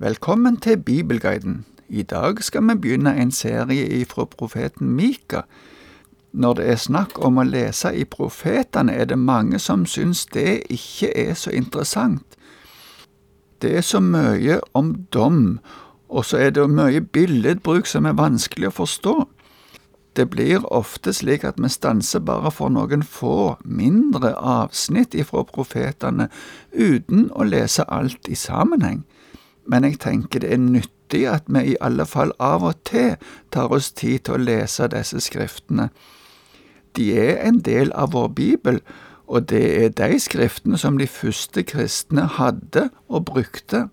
Velkommen til Bibelguiden. I dag skal vi begynne en serie fra profeten Mika. Når det er snakk om å lese i profetene, er det mange som syns det ikke er så interessant. Det er så mye om dom, og så er det mye billedbruk som er vanskelig å forstå. Det blir ofte slik at vi stanser bare for noen få, mindre avsnitt ifra profetene, uten å lese alt i sammenheng men jeg tenker det er nyttig at vi i alle fall av og til tar oss tid til å lese disse skriftene. De er en del av vår bibel, og det er de skriftene som de første kristne hadde og brukte.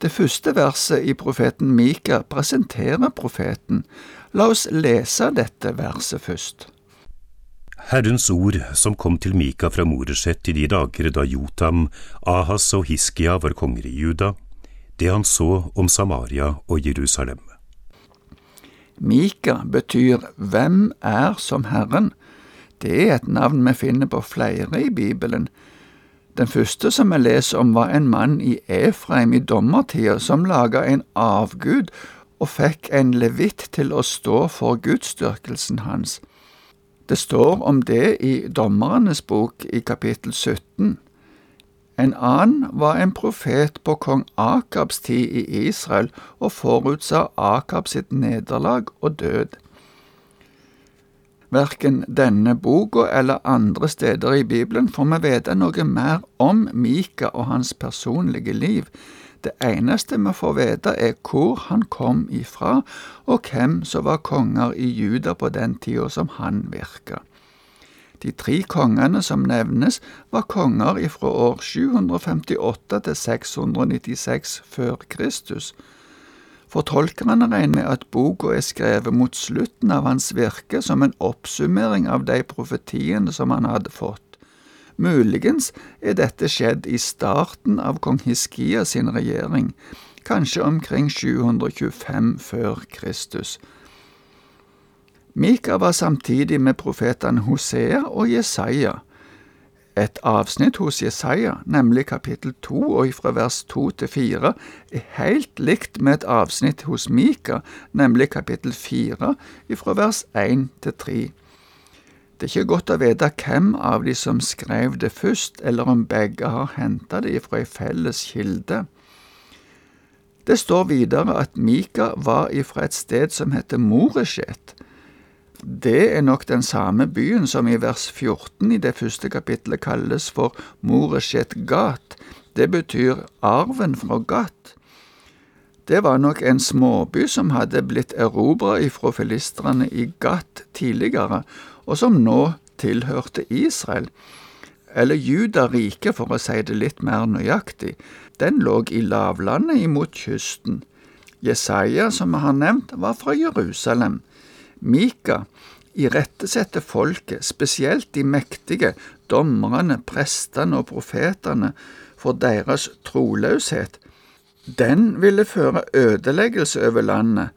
Det første verset i profeten Mika presenterer profeten. La oss lese dette verset først. Herrens ord som kom til Mika fra Moreset i de dager da Jotam, Ahas og Hiskia var konger i Juda, det han så om Samaria og Jerusalem. Mika betyr Hvem er som Herren? Det er et navn vi finner på flere i Bibelen. Den første som vi leser om, var en mann i Efraim i dommertida som laga en avgud og fikk en levitt til å stå for gudsdyrkelsen hans. Det står om det i Dommernes bok i kapittel 17. En annen var en profet på kong Akabs tid i Israel og forutsa Akab sitt nederlag og død. Verken denne boka eller andre steder i Bibelen får vi vite noe mer om Mika og hans personlige liv. Det eneste vi får vite, er hvor han kom ifra, og hvem som var konger i Juda på den tida som han virka. De tre kongene som nevnes, var konger ifra år 758 til 696 før Kristus. Fortolkerne regner med at boka er skrevet mot slutten av hans virke som en oppsummering av de profetiene som han hadde fått. Muligens er dette skjedd i starten av kong Hiskia sin regjering, kanskje omkring 725 før Kristus. Mika var samtidig med profetene Hosea og Jesaja. Et avsnitt hos Jesaja, nemlig kapittel to og ifra vers to til fire, er helt likt med et avsnitt hos Mika, nemlig kapittel fire ifra vers én til tre. Det er ikke godt å vite hvem av de som skrev det først, eller om begge har henta det ifra ei felles kilde. Det står videre at Mika var ifra et sted som heter Moreshet det er nok den samme byen som i vers 14 i det første kapittelet kalles for Moreshet Gat. Det betyr arven fra Gat. Det var nok en småby som hadde blitt erobra ifra filistrene i Gat tidligere, og som nå tilhørte Israel. Eller Juda-riket, for å si det litt mer nøyaktig. Den lå i lavlandet imot kysten. Jesaja, som vi har nevnt, var fra Jerusalem. Mika irettesetter folket, spesielt de mektige, dommerne, prestene og profetene, for deres troløshet. Den ville føre ødeleggelse over landet,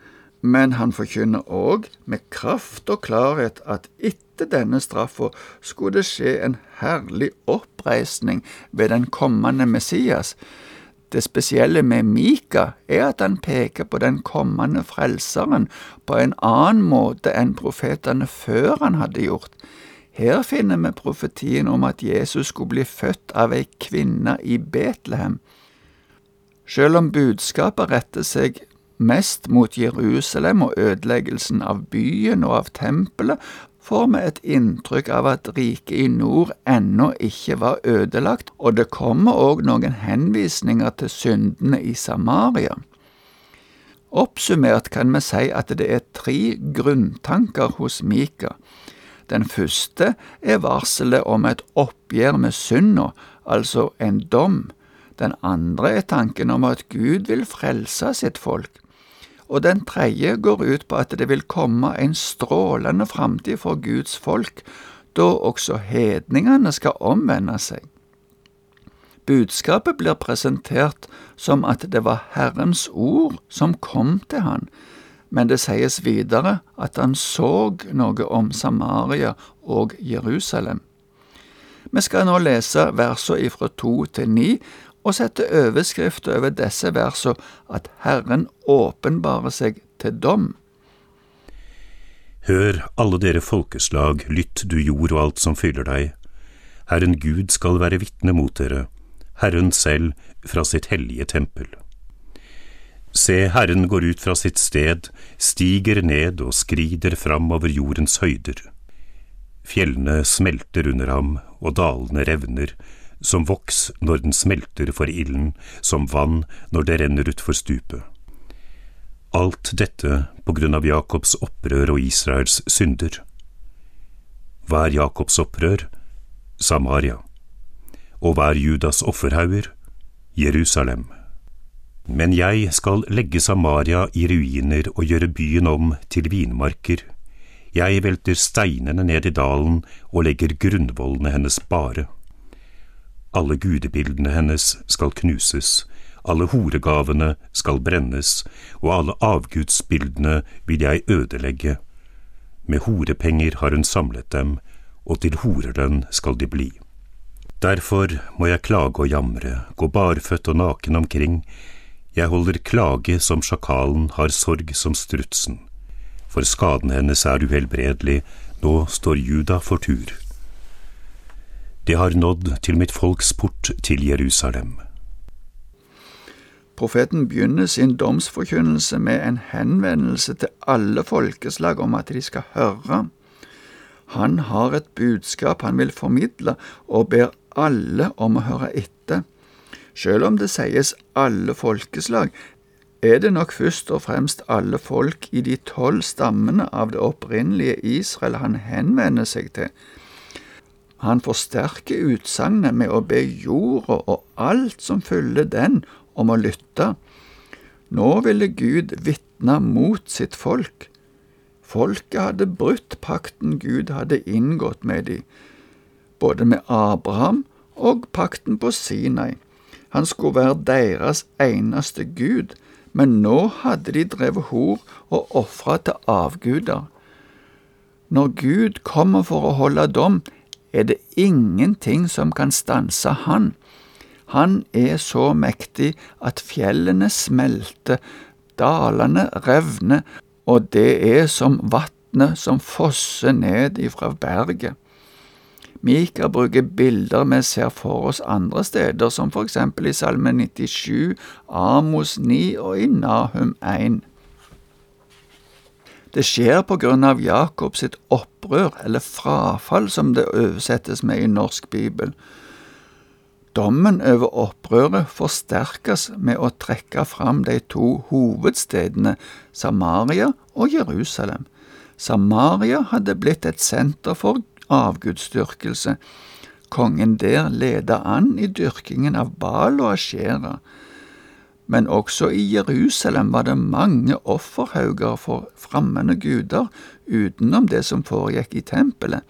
men han forkynner òg med kraft og klarhet at etter denne straffa skulle det skje en herlig oppreisning ved den kommende Messias, det spesielle med Mika er at han peker på den kommende frelseren på en annen måte enn profetene før han hadde gjort. Her finner vi profetien om at Jesus skulle bli født av ei kvinne i Betlehem. Selv om budskapet retter seg mest mot Jerusalem og ødeleggelsen av byen og av tempelet, får vi et inntrykk av at riket i nord ennå ikke var ødelagt, og det kommer òg noen henvisninger til syndene i Samaria. Oppsummert kan vi si at det er tre grunntanker hos Mika. Den første er varselet om et oppgjør med synda, altså en dom. Den andre er tanken om at Gud vil frelse sitt folk og den tredje går ut på at det vil komme en strålende framtid for Guds folk, da også hedningene skal omvende seg. Budskapet blir presentert som at det var Herrens ord som kom til han, men det sies videre at han så noe om Samaria og Jerusalem. Vi skal nå lese versene ifra to til ni, og setter overskrift over disse versene at Herren åpenbarer seg til dom. Hør, alle dere folkeslag, lytt du jord og alt som fyller deg. Herren Gud skal være vitne mot dere, Herren selv fra sitt hellige tempel. Se, Herren går ut fra sitt sted, stiger ned og skrider fram over jordens høyder. Fjellene smelter under ham, og dalene revner, som voks når den smelter for ilden, som vann når det renner utfor stupet. Alt dette på grunn av Jakobs opprør og Israels synder. Hva er Jakobs opprør? Samaria. Og hva er Judas offerhauger? Jerusalem. Men jeg skal legge Samaria i ruiner og gjøre byen om til vinmarker. Jeg velter steinene ned i dalen og legger grunnvollene hennes bare. Alle gudebildene hennes skal knuses, alle horegavene skal brennes, og alle avgudsbildene vil jeg ødelegge. Med horepenger har hun samlet dem, og til horelønn skal de bli. Derfor må jeg klage og jamre, gå barføtt og naken omkring, jeg holder klage som sjakalen har sorg som strutsen. For skaden hennes er uhelbredelig, nå står Juda for tur. Det har nådd til mitt folks port til Jerusalem. Profeten begynner sin domsforkynnelse med en henvendelse til alle folkeslag om at de skal høre. Han har et budskap han vil formidle, og ber alle om å høre etter. Selv om det sies alle folkeslag, er det nok først og fremst alle folk i de tolv stammene av det opprinnelige Israel han henvender seg til. Han forsterker utsagnet med å be jorda og alt som fyller den, om å lytte. Nå ville Gud vitne mot sitt folk. Folket hadde brutt pakten Gud hadde inngått med dem, både med Abraham og pakten på Sinai. Han skulle være deres eneste gud, men nå hadde de drevet hor og ofra til avguder. Når Gud kommer for å holde dom, er det ingenting som kan stanse han. Han er så mektig at fjellene smelter, dalene revner, og det er som vatnet som fosser ned ifra berget. Mika bruker bilder vi ser for oss andre steder, som for eksempel i Salme 97, Amos 9 og i Nahum 1. Det skjer på grunn av Jakob sitt opprør, eller frafall som det oversettes med i norsk bibel. Dommen over opprøret forsterkes med å trekke fram de to hovedstedene Samaria og Jerusalem. Samaria hadde blitt et senter for avgudsdyrkelse. Kongen der ledet an i dyrkingen av Bal og Ashera. Men også i Jerusalem var det mange offerhauger for fremmede guder utenom det som foregikk i tempelet.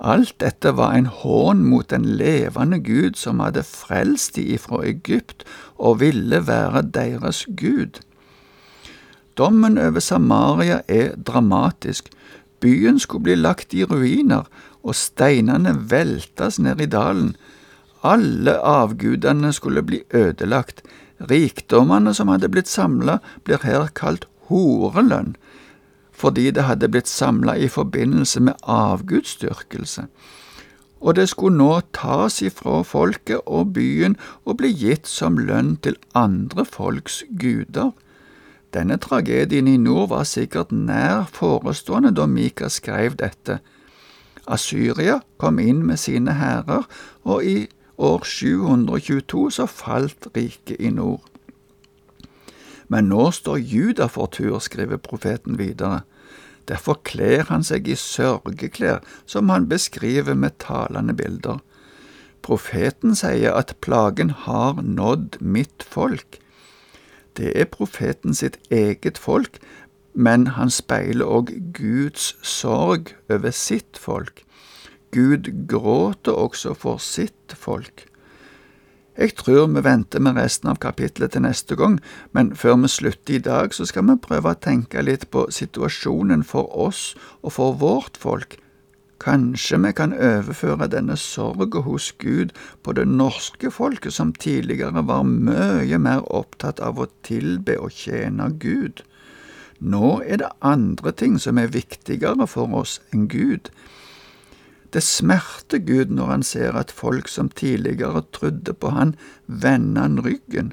Alt dette var en hån mot den levende Gud som hadde frelst de ifra Egypt og ville være deres Gud. Dommen over Samaria er dramatisk. Byen skulle bli lagt i ruiner, og steinene veltes ned i dalen. Alle avgudene skulle bli ødelagt. Rikdommene som hadde blitt samla, blir her kalt horelønn, fordi det hadde blitt samla i forbindelse med avgudsdyrkelse. Og det skulle nå tas ifra folket og byen og bli gitt som lønn til andre folks guder. Denne tragedien i nord var sikkert nær forestående da Mika skrev dette. Asyria kom inn med sine hærer, og i år 722 så falt riket i nord. Men nå står Juda for tur, skriver profeten videre. Derfor kler han seg i sørgeklær, som han beskriver med talende bilder. Profeten sier at plagen har nådd mitt folk det er profeten sitt eget folk, men han speiler òg Guds sorg over sitt folk. Gud gråter også for sitt folk. Jeg tror vi venter med resten av kapitlet til neste gang, men før vi slutter i dag, så skal vi prøve å tenke litt på situasjonen for oss og for vårt folk. Kanskje vi kan overføre denne sorgen hos Gud på det norske folket, som tidligere var mye mer opptatt av å tilbe og tjene Gud. Nå er det andre ting som er viktigere for oss enn Gud. Det smerter Gud når han ser at folk som tidligere trodde på han, vender han ryggen.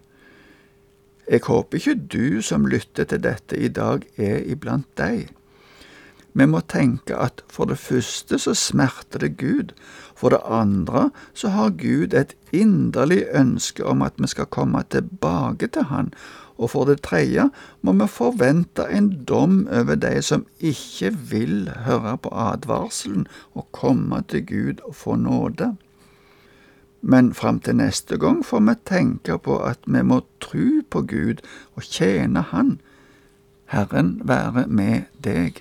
Jeg håper ikke du som lytter til dette i dag, er iblant deg. Vi må tenke at for det første så smerter det Gud, for det andre så har Gud et inderlig ønske om at vi skal komme tilbake til Han, og for det tredje må vi forvente en dom over de som ikke vil høre på advarselen og komme til Gud og få nåde. Men fram til neste gang får vi tenke på at vi må tro på Gud og tjene Han. Herren være med deg.